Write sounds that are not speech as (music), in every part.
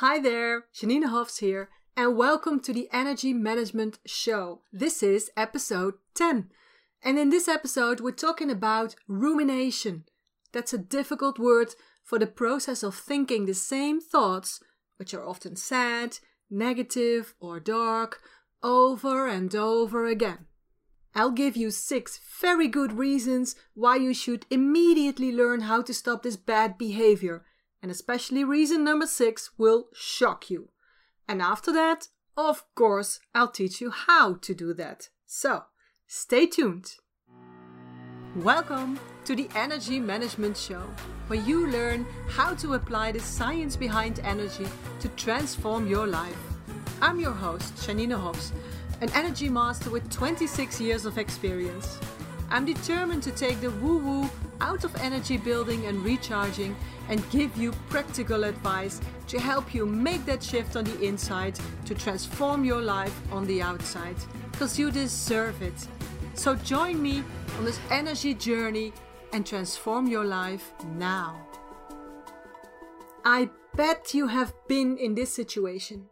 Hi there, Janine Hofs here, and welcome to the Energy Management Show. This is episode 10. And in this episode, we're talking about rumination. That's a difficult word for the process of thinking the same thoughts, which are often sad, negative, or dark, over and over again. I'll give you six very good reasons why you should immediately learn how to stop this bad behavior and especially reason number six will shock you. And after that, of course, I'll teach you how to do that. So, stay tuned. Welcome to the Energy Management Show, where you learn how to apply the science behind energy to transform your life. I'm your host, Janine Hofs, an energy master with 26 years of experience. I'm determined to take the woo woo out of energy building and recharging and give you practical advice to help you make that shift on the inside to transform your life on the outside. Because you deserve it. So join me on this energy journey and transform your life now. I bet you have been in this situation.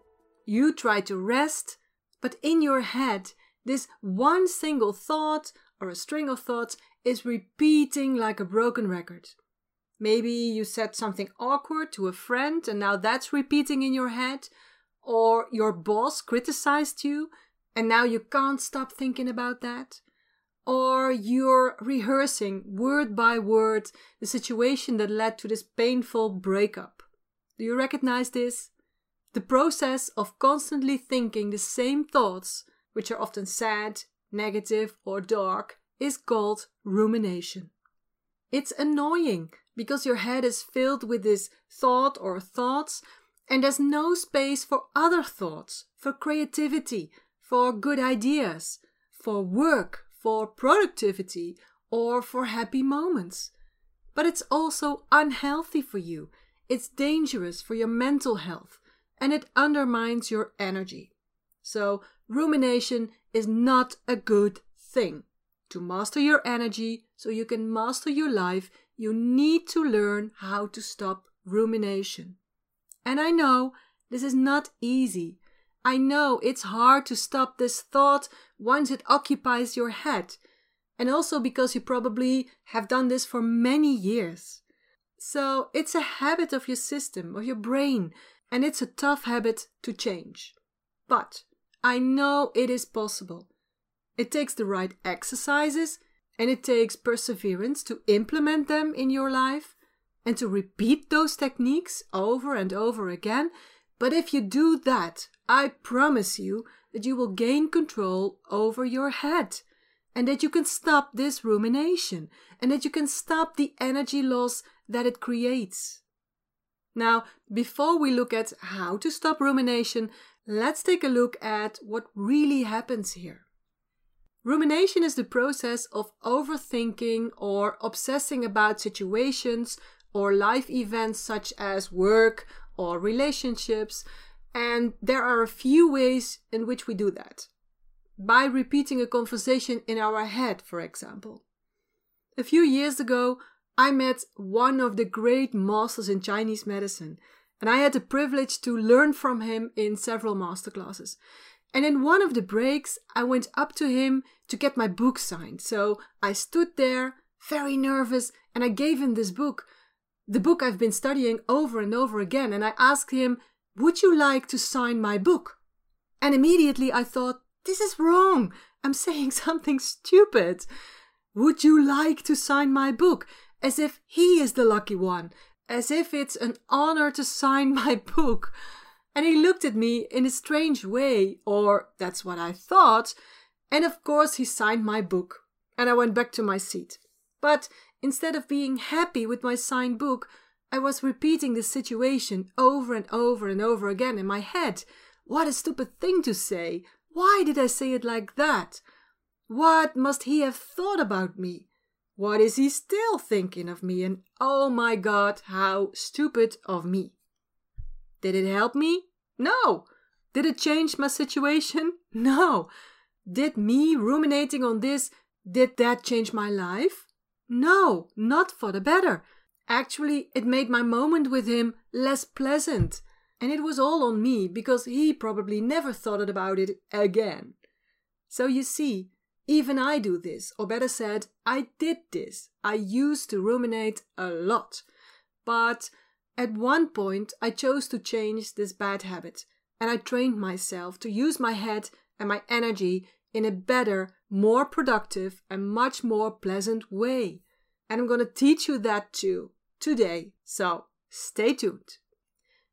You try to rest, but in your head, this one single thought or a string of thoughts is repeating like a broken record. Maybe you said something awkward to a friend and now that's repeating in your head. Or your boss criticized you and now you can't stop thinking about that. Or you're rehearsing word by word the situation that led to this painful breakup. Do you recognize this? The process of constantly thinking the same thoughts, which are often sad, negative, or dark, is called rumination. It's annoying because your head is filled with this thought or thoughts, and there's no space for other thoughts, for creativity, for good ideas, for work, for productivity, or for happy moments. But it's also unhealthy for you. It's dangerous for your mental health and it undermines your energy. So, rumination is not a good thing. To master your energy so you can master your life, you need to learn how to stop rumination. And I know this is not easy. I know it's hard to stop this thought once it occupies your head. And also because you probably have done this for many years. So it's a habit of your system, of your brain, and it's a tough habit to change. But I know it is possible. It takes the right exercises and it takes perseverance to implement them in your life and to repeat those techniques over and over again. But if you do that, I promise you that you will gain control over your head and that you can stop this rumination and that you can stop the energy loss that it creates. Now, before we look at how to stop rumination, let's take a look at what really happens here. Rumination is the process of overthinking or obsessing about situations or life events such as work or relationships, and there are a few ways in which we do that. By repeating a conversation in our head, for example. A few years ago, I met one of the great masters in Chinese medicine, and I had the privilege to learn from him in several masterclasses. And in one of the breaks, I went up to him to get my book signed. So I stood there, very nervous, and I gave him this book, the book I've been studying over and over again. And I asked him, Would you like to sign my book? And immediately I thought, This is wrong. I'm (laughs) saying something stupid. Would you like to sign my book? As if he is the lucky one, as if it's an honor to sign (laughs) my book and he looked at me in a strange way, or that's what I thought, and of course he signed my book, and I went back to my seat. But instead of being happy with my signed book, I was repeating the situation over and over and over again in my head. What a stupid thing to say! Why did I say it like that? What must he have thought about me? What is he still thinking of me? And oh my god, how stupid of me! Did it help me? No. Did it change my situation? (laughs) No. Did me ruminating on this, did that change my life? No, not for the better. Actually, it made my moment with him less pleasant. And it was all on me because he probably never thought about it again. So you see, even I do this, or better said, I did this. I used to ruminate a lot. But at one point, I chose to change this bad habit, and I trained myself to use my head and my energy in a better, more productive, and much more pleasant way. And I'm going to teach you that too today. So stay tuned.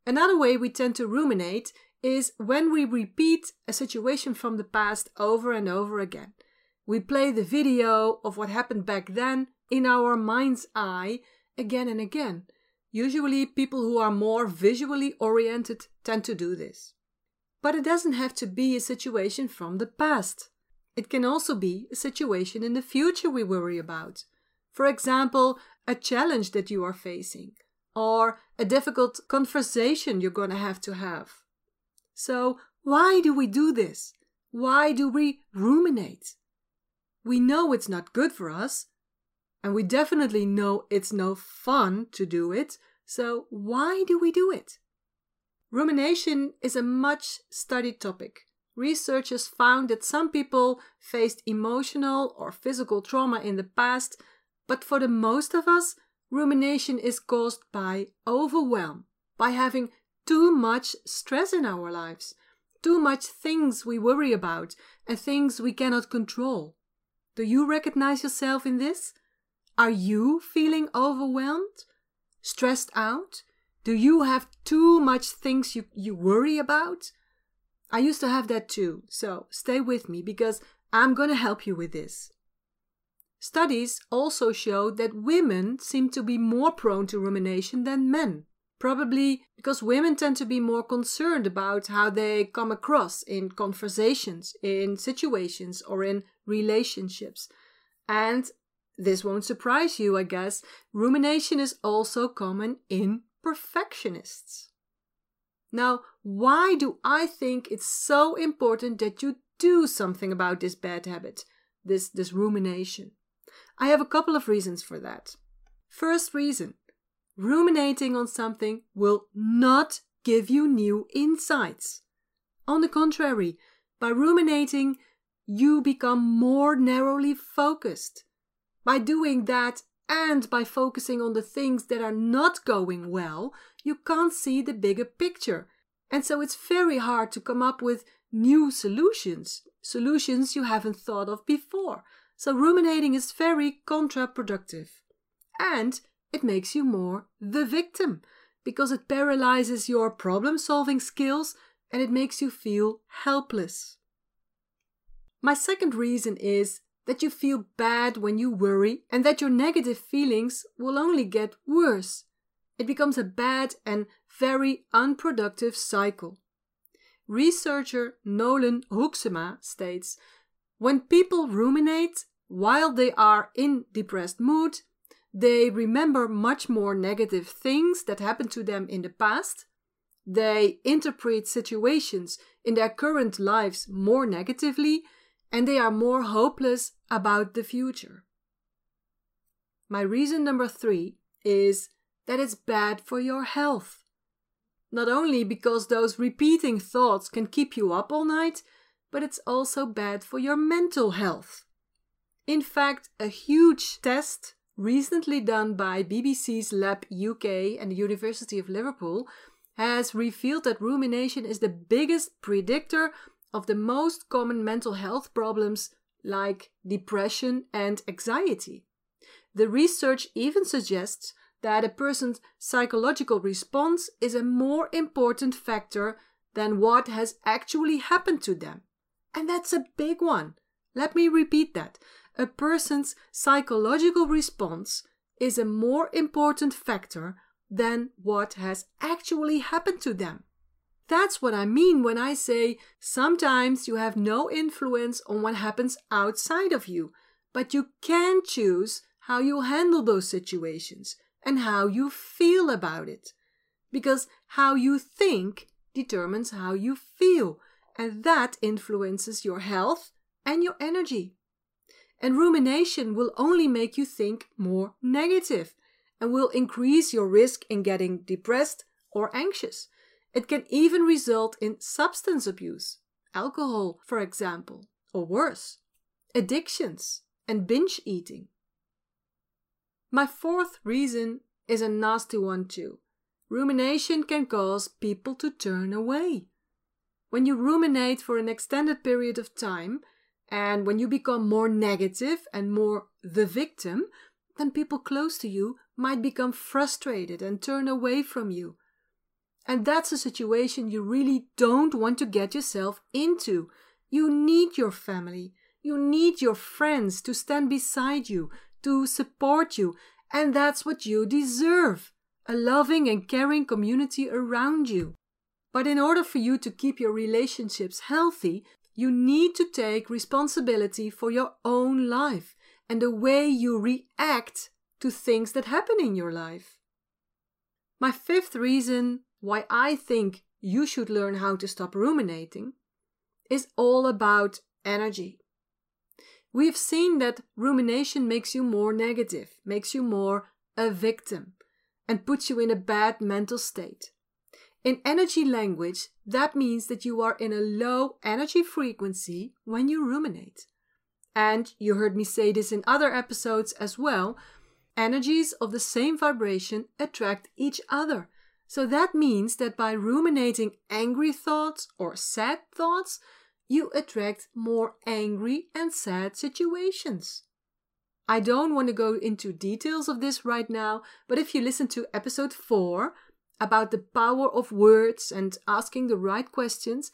Another way we tend to ruminate is when we repeat a situation from the past over and over again. We play the video of what happened back then in our mind's eye again and again. Usually, people who are more visually oriented tend to do this. But it doesn't have to be a situation from the past. It can also be a situation in the future we worry about. For example, a challenge that you are facing, or a difficult conversation you're going to have to have. So, why do we do this? Why do we ruminate? We know it's not good for us, and we definitely know it's no fun to do it, so why do we do it? Rumination is a much studied topic. Researchers found that some people faced emotional or physical trauma in the past, but for the most of us, rumination is caused by overwhelm, by having too much stress in our lives, too much things we worry about, and things we cannot control. Do you recognize yourself in this? Are you feeling overwhelmed? Stressed out? Do you have too much things you, you worry about? I used to have that too, so stay with me because I'm going to help you with this. Studies also show that women seem to be more prone to rumination than men. Probably because women tend to be more concerned about how they come across in conversations, in situations, or in relationships. And this won't surprise you, I guess, rumination is also common in perfectionists. Now, why do I think it's so important that you do something about this bad habit, this, this rumination? I have a couple of reasons for that. First reason ruminating on something will not give you new insights. On the contrary, by ruminating, you become more narrowly focused. By doing that and by focusing on the things that are not going well, you can't see the bigger picture. And so it's very hard to come up with new solutions, solutions you haven't thought of before. So ruminating is very counterproductive. And it makes you more the victim because it paralyzes your problem solving skills and it makes you feel helpless. My second reason is that you feel bad when you worry and that your negative feelings will only get worse. It becomes a bad and very unproductive cycle. Researcher Nolen-Hoeksema states when people ruminate while they are in depressed mood, they remember much more negative things that happened to them in the past. They interpret situations in their current lives more negatively and they are more hopeless about the future. My reason number three is that it's bad for your health. Not only because those repeating thoughts can keep you up all night, but it's also bad for your mental health. In fact, a huge test recently done by BBC's Lab UK and the University of Liverpool has revealed that rumination is the biggest predictor of the most common mental health problems like depression and anxiety. The research even suggests that a person's psychological response is a more important factor than what has actually happened to them. And that's a big one. Let me repeat that. A person's psychological response is a more important factor than what has actually happened to them. That's what I mean when I say sometimes you have no influence on what happens outside of you, but you can choose how you handle those situations and how you feel about it. Because how you think determines how you feel, and that influences your health and your energy. And rumination will only make you think more negative and will increase your risk in getting depressed or anxious It can even result in substance abuse, alcohol, for example, or worse, addictions and binge eating. My fourth reason is a nasty one too. Rumination can cause people to turn away. When you ruminate for an extended period of time, and when you become more negative and more the victim, then people close to you might become frustrated and turn away from you. And that's a situation you really don't want to get yourself into. You need your family. You need your friends to stand beside you, to support you. And that's what you deserve a loving and caring community around you. But in order for you to keep your relationships healthy, you need to take responsibility for your own life and the way you react to things that happen in your life. My fifth reason why I think you should learn how to stop ruminating is all about energy. We've seen that rumination makes you more negative, makes you more a victim, and puts you in a bad mental state. In energy language, that means that you are in a low energy frequency when you ruminate. And you heard me say this in other episodes as well energies of the same vibration attract each other. So that means that by ruminating angry thoughts or sad thoughts, you attract more angry and sad situations. I don't want to go into details of this right now, but if you listen to episode 4 about the power of words and asking the right questions,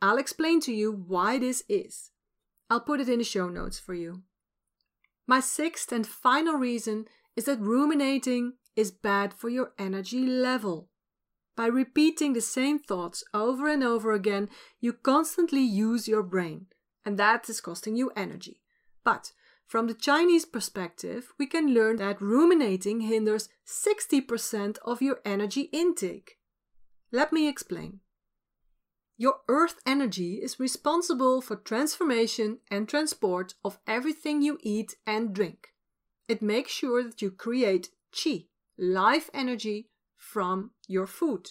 I'll explain to you why this is. I'll put it in the show notes for you. My sixth and final reason is that ruminating is bad for your energy level. By repeating the same thoughts over and over again, you constantly use your brain, and that is costing you energy. But from the Chinese perspective, we can learn that ruminating hinders 60% of your energy intake. Let me explain. Your earth energy is responsible for transformation and transport of everything you eat and drink. It makes sure that you create qi, life energy, from your food.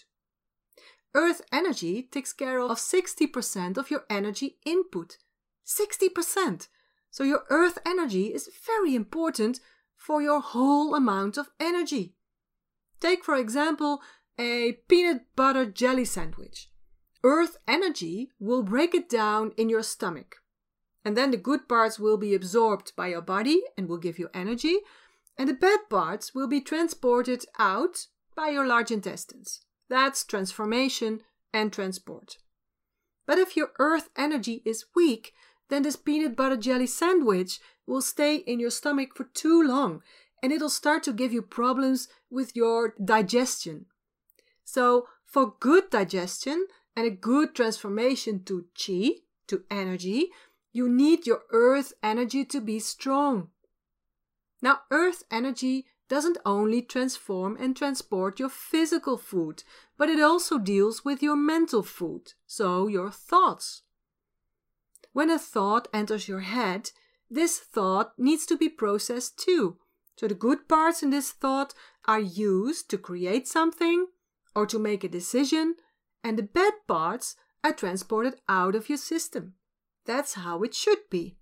Earth energy takes care of 60% of your energy input. 60%! So your earth energy is very important for your whole amount of energy. Take, for example, a peanut butter jelly sandwich. Earth energy will break it down in your stomach. And then the good parts will be absorbed by your body and will give you energy. And the bad parts will be transported out by your large intestines. That's transformation and transport. But if your earth energy is weak, then this peanut butter jelly sandwich will stay in your stomach for too long and it'll start to give you problems with your digestion. So, for good digestion and a good transformation to chi, to energy, you need your earth energy to be strong. Now, earth energy doesn't only transform and transport your physical food, but it also deals with your mental food, so your thoughts. When a thought enters your head, this thought needs to be processed too. So the good parts in this thought are used to create something or to make a decision, and the bad parts are transported out of your system. That's how it should be.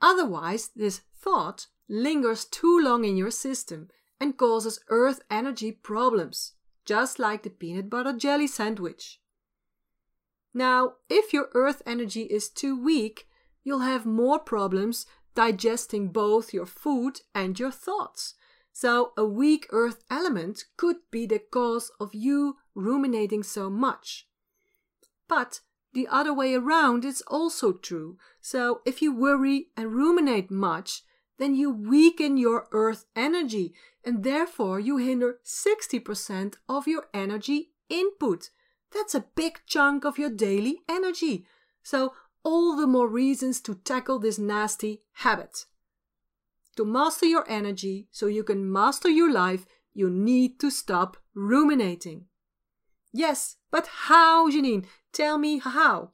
Otherwise, this thought lingers too long in your system and causes earth energy problems, just like the peanut butter jelly sandwich. Now, if your earth energy is too weak, you'll have more problems digesting both your food and your thoughts. So, a weak earth element could be the cause of you ruminating so much. But the other way around is also true. So, if you worry and ruminate much, then you weaken your earth energy and therefore you hinder 60% of your energy input. That's a big chunk of your daily energy. So, all the more reasons to tackle this nasty habit. To master your energy so you can master your life, you need to stop ruminating. Yes, but how, Janine? Tell me how.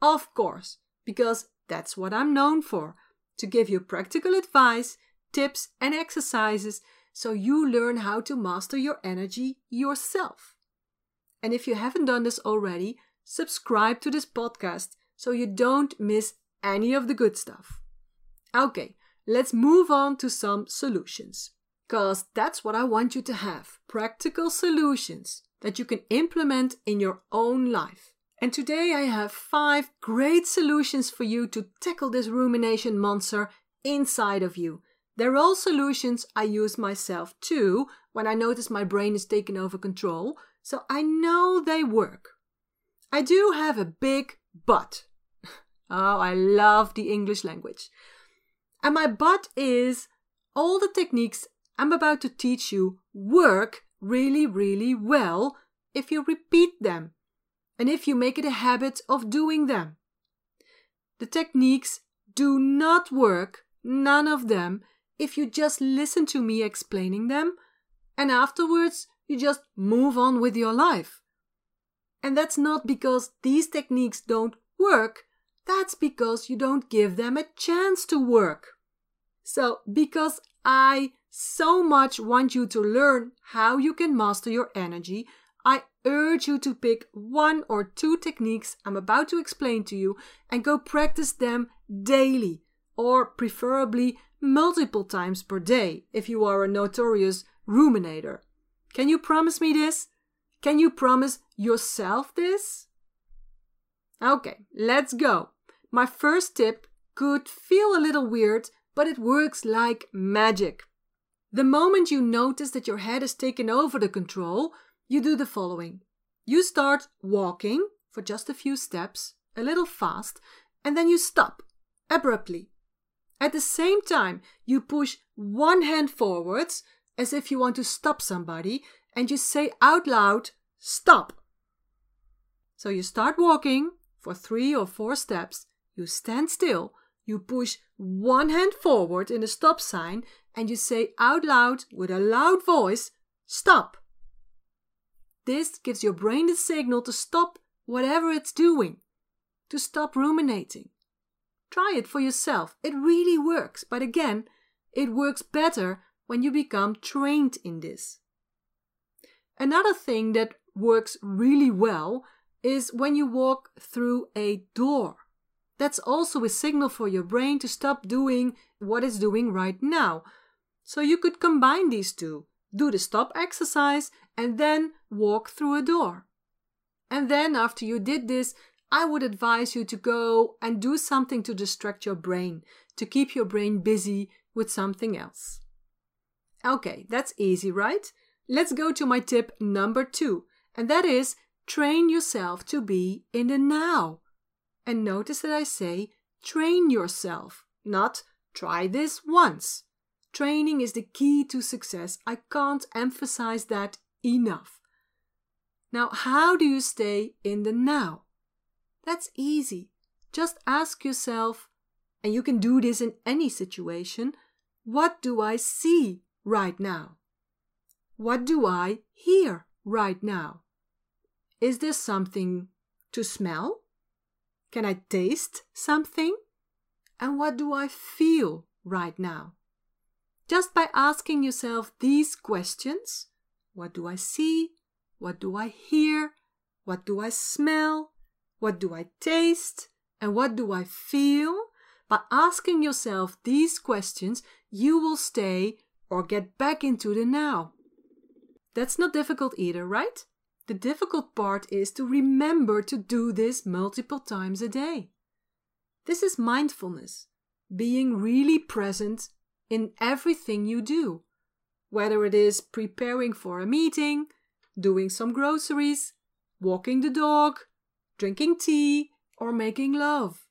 Of course, because that's what I'm known for to give you practical advice, tips, and exercises so you learn how to master your energy yourself. And if you haven't done this already, subscribe to this podcast so you don't miss any of the good stuff. Okay, let's move on to some solutions. Because that's what I want you to have practical solutions that you can implement in your own life. And today I have five great solutions for you to tackle this rumination monster inside of you. They're all solutions I use myself too when I notice my brain is taking over control, so I know they work. I do have a big but. (laughs) oh, I love the English language. And my but is all the techniques I'm about to teach you work really, really well if you repeat them and if you make it a habit of doing them. The techniques do not work, none of them, if you just listen to me explaining them and afterwards you just move on with your life. And that's not because these techniques don't work, that's because you don't give them a chance to work. So, because I so much want you to learn how you can master your energy, I urge you to pick one or two techniques I'm about to explain to you and go practice them daily, or preferably multiple times per day if you are a notorious ruminator. Can you promise me this? Can you promise yourself this? Okay, let's go. My first tip could feel a little weird, but it works like magic. The moment you notice that your head has taken over the control, you do the following. You start walking for just a few steps, a little fast, and then you stop abruptly. At the same time, you push one hand forwards as if you want to stop somebody, and you say out loud, Stop. So you start walking for three or four steps, you stand still, you push one hand forward in the stop sign, and you say out loud with a loud voice, Stop. This gives your brain the signal to stop whatever it's doing, to stop ruminating. Try it for yourself. It really works. But again, it works better when you become trained in this. Another thing that works really well is when you walk through a door. That's also a signal for your brain to stop doing what it's doing right now. So you could combine these two do the stop exercise and then walk through a door. And then, after you did this, I would advise you to go and do something to distract your brain, to keep your brain busy with something else. Okay, that's easy, right? Let's go to my tip number two, and that is train yourself to be in the now. And notice that I say train yourself, not try this once. Training is the key to success. I can't emphasize that enough. Now, how do you stay in the now? That's easy. Just ask yourself, and you can do this in any situation what do I see right now? What do I hear right now? Is there something to smell? Can I taste something? And what do I feel right now? Just by asking yourself these questions what do I see? What do I hear? What do I smell? What do I taste? And what do I feel? By asking yourself these questions, you will stay or get back into the now. That's not difficult either, right? The difficult part is to remember to do this multiple times a day. This is mindfulness, being really present in everything you do, whether it is preparing for a meeting, doing some groceries, walking the dog, drinking tea, or making love.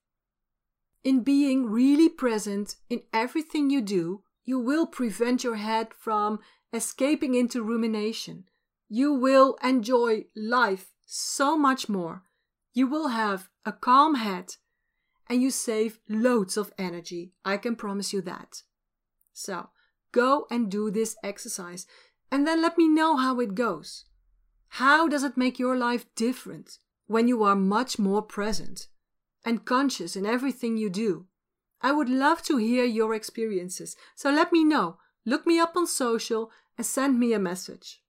In being really present in everything you do, you will prevent your head from escaping into rumination. You will enjoy life so much more. You will have a calm head and you save loads of energy. I can promise you that. So, go and do this exercise and then let me know how it goes. How does it make your life different? when you are much more present and conscious in everything you do. I would love to hear your experiences, so let me know. Look me up on social and send me a message.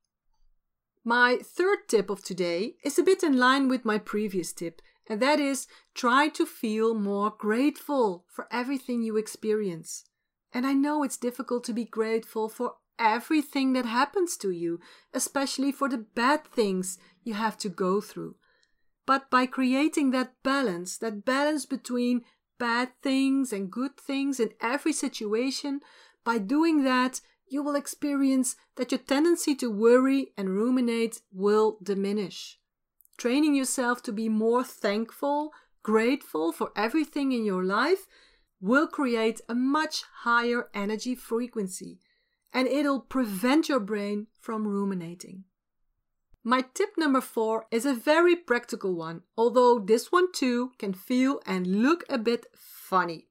My third tip of today is a bit in line with my previous tip, and that is try to feel more grateful for everything you experience. And I know it's difficult to be grateful for everything that happens to you, especially for the bad things you have to go through. But by creating that balance, that balance between bad things and good things in every situation, by doing that, you will experience that your tendency to worry and ruminate will diminish. Training yourself to be more thankful, grateful for everything in your life will create a much higher energy frequency and it'll prevent your brain from ruminating. My tip number four is a very practical one, although this one too can feel and look a bit funny.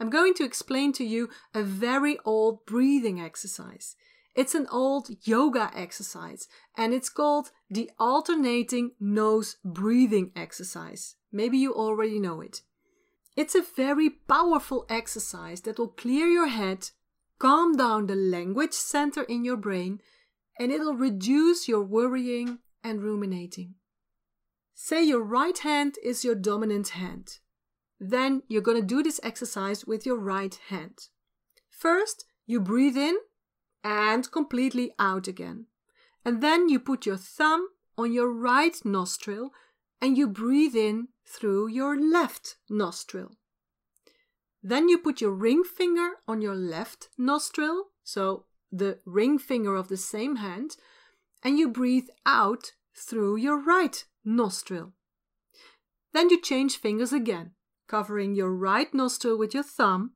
I'm going to explain to you a very old breathing exercise. It's an old yoga exercise and it's called the alternating nose breathing exercise. Maybe you already know it. It's a very powerful exercise that will clear your head, calm down the language center in your brain, and it'll reduce your worrying and ruminating. Say your right hand is your dominant hand. Then you're going to do this exercise with your right hand. First, you breathe in and completely out again. And then you put your thumb on your right nostril and you breathe in through your left nostril. Then you put your ring finger on your left nostril, so the ring finger of the same hand, and you breathe out through your right nostril. Then you change fingers again covering your right nostril with your thumb,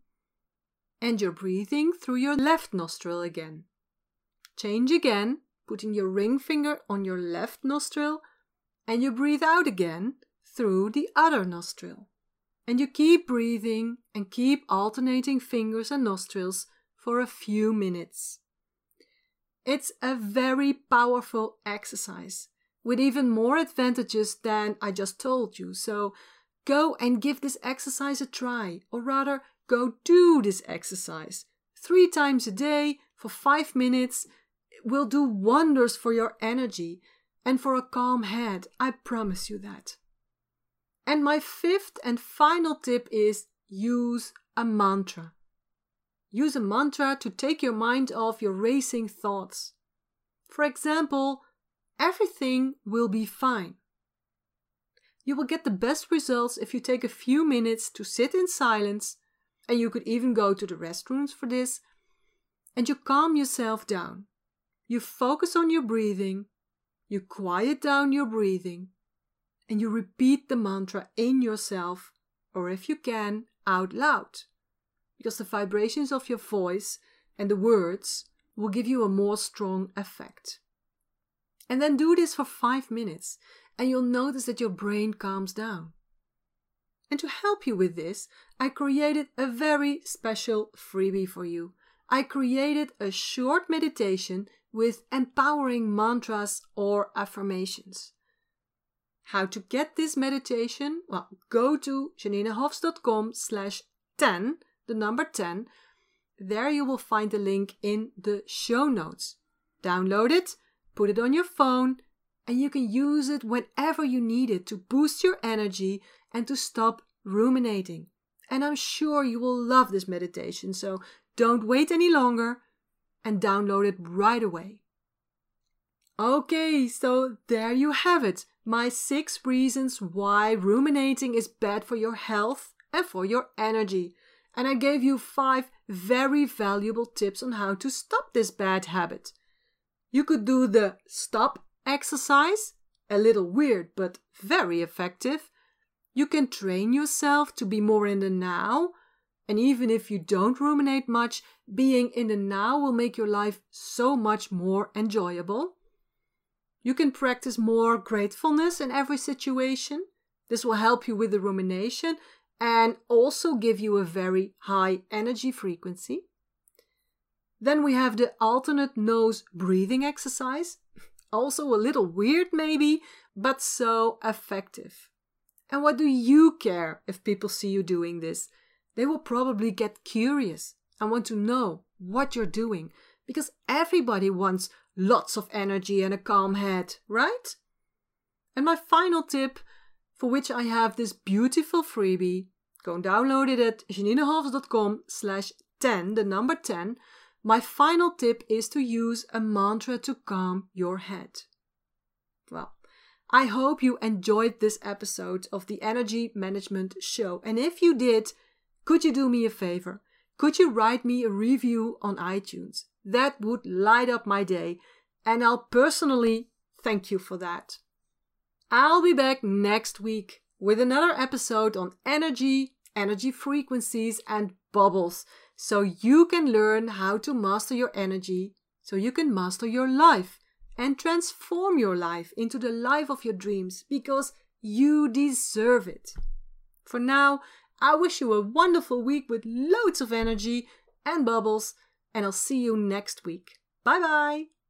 and you're breathing through your left nostril again. Change again, putting your ring finger on your left nostril, and you breathe out again through the other nostril. And you keep breathing and keep alternating fingers and nostrils for a few minutes. It's a very powerful exercise with even more advantages than I just told you. So Go and give this exercise a try, or rather, go do this exercise. Three times a day for five minutes will do wonders for your energy and for a calm head. I promise you that. And my fifth and final tip is use a mantra. Use a mantra to take your mind off your racing thoughts. For example, everything will be fine. You will get the best results if you take a few minutes to sit in silence, and you could even go to the restrooms for this, and you calm yourself down. You focus on your breathing, you quiet down your breathing, and you repeat the mantra in yourself, or if you can, out loud. Because the vibrations of your voice and the words will give you a more strong effect. And then do this for five minutes and you'll notice that your brain calms down. And to help you with this, I created a very special freebie for you. I created a short meditation with empowering mantras or affirmations. How to get this meditation? Well, go to janinehofs.com slash 10, the number 10. There you will find the link in the show notes. Download it, put it on your phone, and you can use it whenever you need it to boost your energy and to stop ruminating. And I'm sure you will love this meditation, so don't wait any longer and download it right away. Okay, so there you have it. My six reasons why ruminating is bad for your health and for your energy. And I gave you five very valuable tips on how to stop this bad habit. You could do the stop exercise, a little weird but very effective. You can train yourself to be more in the now, and even if you don't ruminate much, being in the now will make your life so much more enjoyable. You can practice more gratefulness in every situation. This will help you with the rumination and also give you a very high energy frequency. Then we have the alternate nose breathing exercise. Also a little weird, maybe, but so effective. And what do you care if people see you doing this? They will probably get curious and want to know what you're doing because everybody wants lots of energy and a calm head, right? And my final tip, for which I have this beautiful freebie, go and download it at janinehofs.com slash 10, the number 10. My final tip is to use a mantra to calm your head. Well, I hope you enjoyed this episode of the Energy Management Show. And if you did, could you do me a favor? Could you write me a review on iTunes? That would light up my day, and I'll personally thank you for that. I'll be back next week with another episode on energy, energy frequencies, and bubbles, so you can learn how to master your energy, so you can master your life and transform your life into the life of your dreams because you deserve it. For now, I wish you a wonderful week with loads of energy and bubbles, and I'll see you next week. Bye bye!